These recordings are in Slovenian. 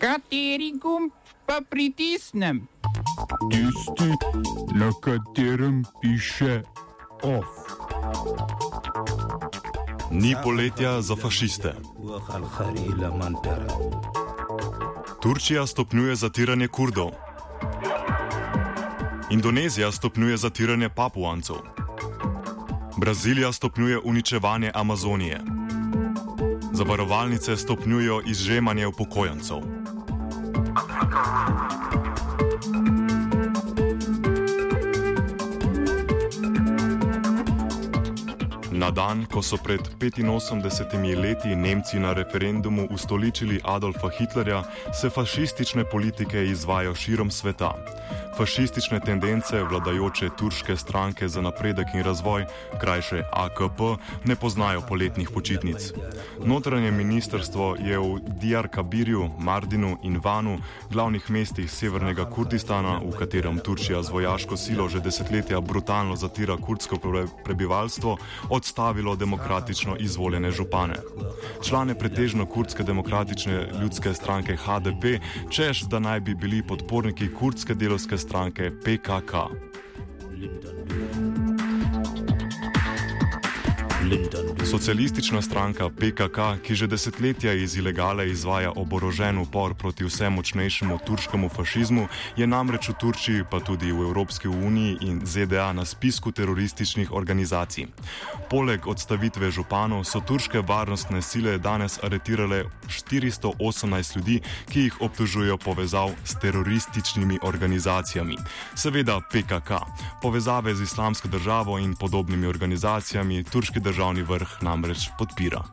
Kateri gumb pa pritisnem? Tisti, na katerem piše OF. Ni poletja za fašiste. Turčija stopnjuje zatiranje Kurdov. Indonezija stopnjuje zatiranje Papuancov. Brazilija stopnjuje uničevanje Amazonije. Zavarovalnice stopnjujejo izžemanje upokojencev. Na dan, ko so pred 85 leti Nemci na referendumu ustoličili Adolfa Hitlerja, se fašistične politike izvajo širom sveta. Fašistične tendence vladajoče turške stranke za napredek in razvoj, krajše AKP, ne poznajo poletnih počitnic. Notranje ministrstvo je v Diyarbakirju, Mardinu in Vanu, glavnih mestih severnega Kurdistana, v katerem Turčija z vojaško silo že desetletja brutalno zatira kurdsko prebivalstvo, odstavilo demokratično izvoljene župane. Člane pretežno kurdske demokratične ljudske stranke HDP, češ da naj bi bili podporniki kurdske delovske stranke PKK. Socialistična stranka PKK, ki že desetletja iz ilegale izvaja oborožen upor proti vse močnejšemu turškemu fašizmu, je namreč v Turčiji, pa tudi v Evropski uniji in ZDA na spisku terorističnih organizacij. Poleg odstavitve županov so turške varnostne sile danes aretirale 418 ljudi, ki jih obtožujejo povezav s terorističnimi organizacijami. Seveda PKK, povezave z islamsko državo in podobnimi organizacijami turški državni vrh namreč podpira.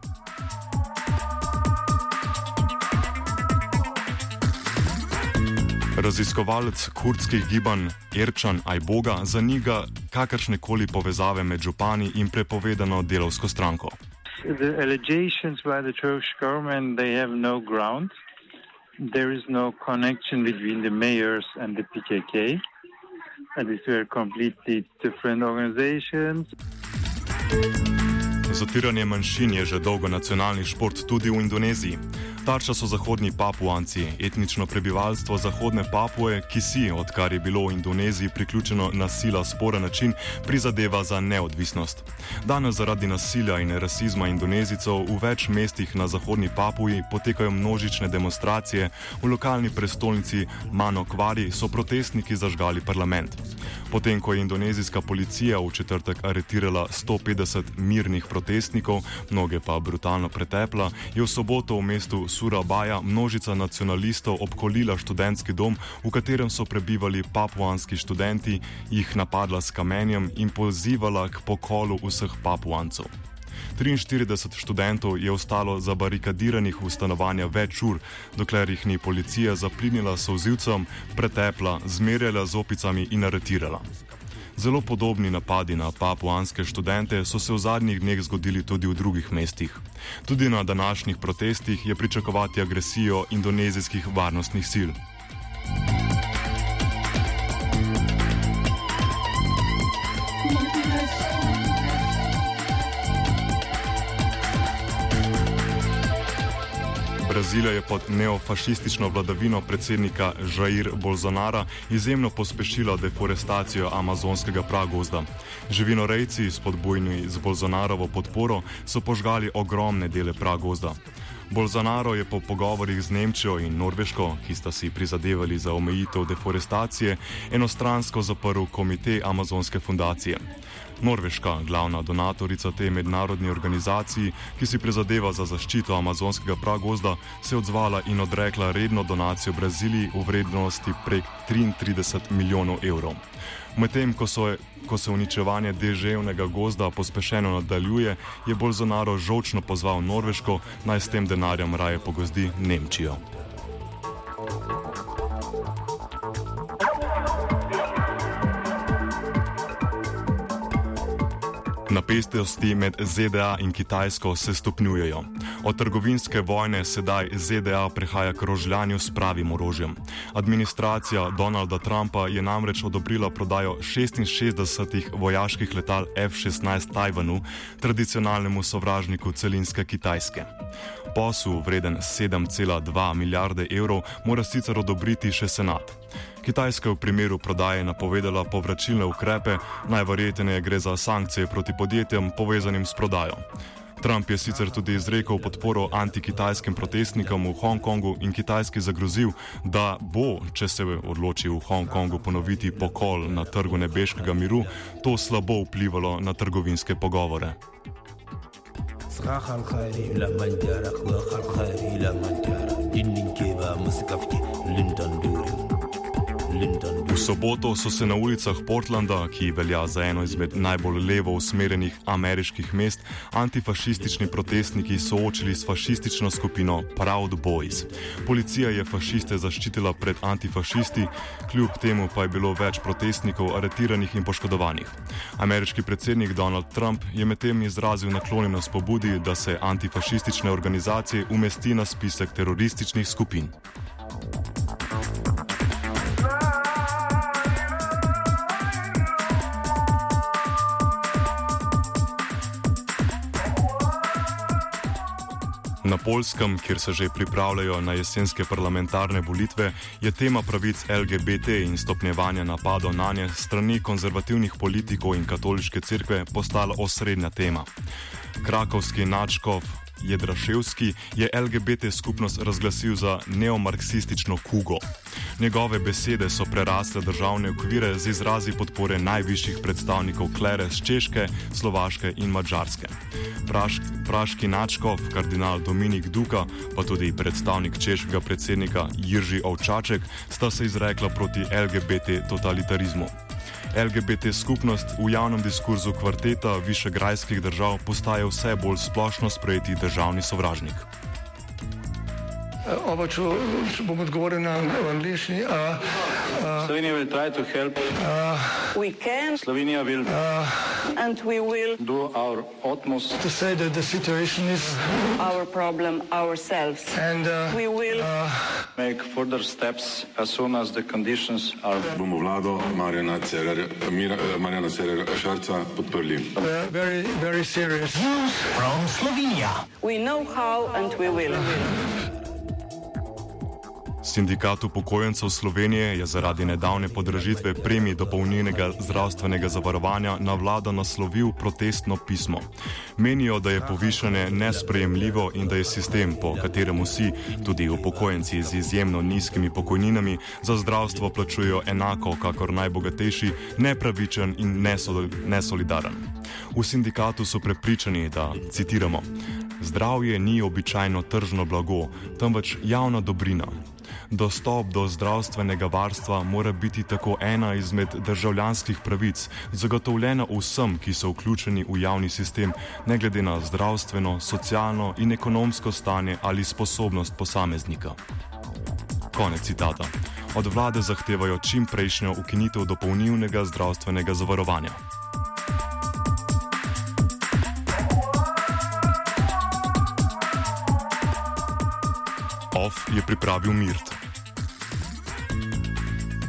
Raziskovalec kurdskih gibanj Erčan Ajboga zaniga kakršne koli povezave med župani in prepovedano delovsko stranko. The allegations by the Turkish government they have no ground. There is no connection between the mayors and the PKK. And these were completely different organizations. Zatiranje manjšin je že dolgo nacionalni šport tudi v Indoneziji. Tarča so zahodni papuanci, etnično prebivalstvo zahodne Papue, ki si, odkar je bilo v Indoneziji priključeno na sila sporen način, prizadeva za neodvisnost. Danes zaradi nasilja in rasizma indonezicov v več mestih na zahodni Papuji potekajo množične demonstracije, v lokalni prestolnici Manokvari so protestniki zažgali parlament. Potem, ko je indonezijska policija v četrtek aretirala 150 mirnih protestnikov, mnoge pa brutalno pretepla, je v soboto v mestu Surabaja množica nacionalistov obkolila študentski dom, v katerem so prebivali papuanski študenti, jih napadla s kamenjem in pozivala k pokolu vseh papuancov. 43 študentov je ostalo zabarikadiranih v stanovanja več ur, dokler jih ni policija zaplinila solzivcem, pretepla, zmerjala z opicami in aretirala. Zelo podobni napadi na papuanske študente so se v zadnjih dneh zgodili tudi v drugih mestih. Tudi na današnjih protestih je pričakovati agresijo indonezijskih varnostnih sil. Brazilija je pod neofašistično vladavino predsednika Jair Bolsonara izjemno pospešila deforestacijo amazonskega pragozda. Živinorejci, spodbujni z Bolsonarovo podporo, so požgali ogromne dele pragozda. Bolsonaro je po pogovorih z Nemčijo in Norveško, ki sta si prizadevali za omejitev deforestacije, enostransko zaprl komite Amazonske fundacije. Norveška, glavna donatorica te mednarodne organizacije, ki si prizadeva za zaščito amazonskega pragozda, se je odzvala in odrekla redno donacijo Braziliji v vrednosti prek 33 milijonov evrov. Medtem ko, ko se uničevanje deževnega gozda pospešeno nadaljuje, je Bolsonaro žočno pozval Norveško naj s tem denarjem raje pogozdi Nemčijo. Napetosti med ZDA in Kitajsko se stopnjujejo. Od trgovinske vojne sedaj ZDA prehaja k rožljanju s pravim orožjem. Administracija Donalda Trumpa je namreč odobrila prodajo 66 vojaških letal F-16 Tajvanu, tradicionalnemu sovražniku celinske Kitajske. Posel, vreden 7,2 milijarde evrov, mora sicer odobriti še senat. Kitajska je v primeru prodaje napovedala povračilne ukrepe, najverjetneje gre za sankcije proti podjetjem povezanim s prodajo. Trump je sicer tudi izrekel podporo antikitajskim protestnikom v Hongkongu in Kitajski zagrozil, da bo, če se odloči v Hongkongu ponoviti pokol na trgu nebeškega miru, to slabo vplivalo na trgovinske pogovore. Skahal khairi ila manjara, khal khairi ila manjara, dindin keba musikafti, Linton Duri. V soboto so se na ulicah Portlanda, ki velja za eno izmed najbolj levo usmerjenih ameriških mest, antifašistični protestniki soočili s fašistično skupino Proud Boys. Policija je fašiste zaščitila pred antifašisti, kljub temu pa je bilo več protestnikov aretiranih in poškodovanih. Ameriški predsednik Donald Trump je medtem izrazil naklonjenost pobudi, da se antifašistične organizacije umesti na spisek terorističnih skupin. Na Polskem, kjer se že pripravljajo na jesenske parlamentarne volitve, je tema pravic LGBT in stopnjevanja napadov na nje strani konzervativnih politikov in katoliške cerkve postala osrednja tema. Krakovski načkov Jedraševski je LGBT skupnost razglasil za neomarksistično kugo. Njegove besede so prerasle državne okvire z izrazi podpore najvišjih predstavnikov klere z Češke, Slovaške in Mačarske. Praš, praški načkov, kardinal Dominik Duka, pa tudi predstavnik češkega predsednika Jirži Ovčaček, sta se izrekla proti LGBT totalitarizmu. LGBT skupnost v javnem diskurzu kvarteta višegrajskih držav postaje vse bolj splošno sprejeti državni sovražnik. Oba, če, če bom odgovoril na angliški. Slovenija bo poskušala pomagati. Slovenija bo naredila naš utmost, da bo rekla, da je situacija naš problem, sami. In mi bomo naredili nadaljnje korake, as soon as the conditions are. Bomo vlado Marjana Cererera Šarca podprli. Zelo, zelo resno. Slovenija. We know how and we will. Sindikat upokojencev Slovenije je zaradi nedavne podražitve premij dopolnilnega zdravstvenega zavarovanja na vlado naslovil protestno pismo. Menijo, da je povišanje nesprejemljivo in da je sistem, po katerem vsi, tudi upokojenci z izjemno nizkimi pokojninami, za zdravstvo plačujejo enako, kakor najbogatejši, nepravičen in nesolidaren. V sindikatu so prepričani, da, citiramo, zdravje ni običajno tržno blago, temveč javna dobrina. Dostop do zdravstvenega varstva mora biti tako ena izmed državljanskih pravic, zagotovljena vsem, ki so vključeni v javni sistem, ne glede na zdravstveno, socialno in ekonomsko stanje ali sposobnost posameznika. Konec citata. Od vlade zahtevajo čim prejšnjo ukinitev dopolnilnega zdravstvenega zavarovanja. OF je pripravil Mirt.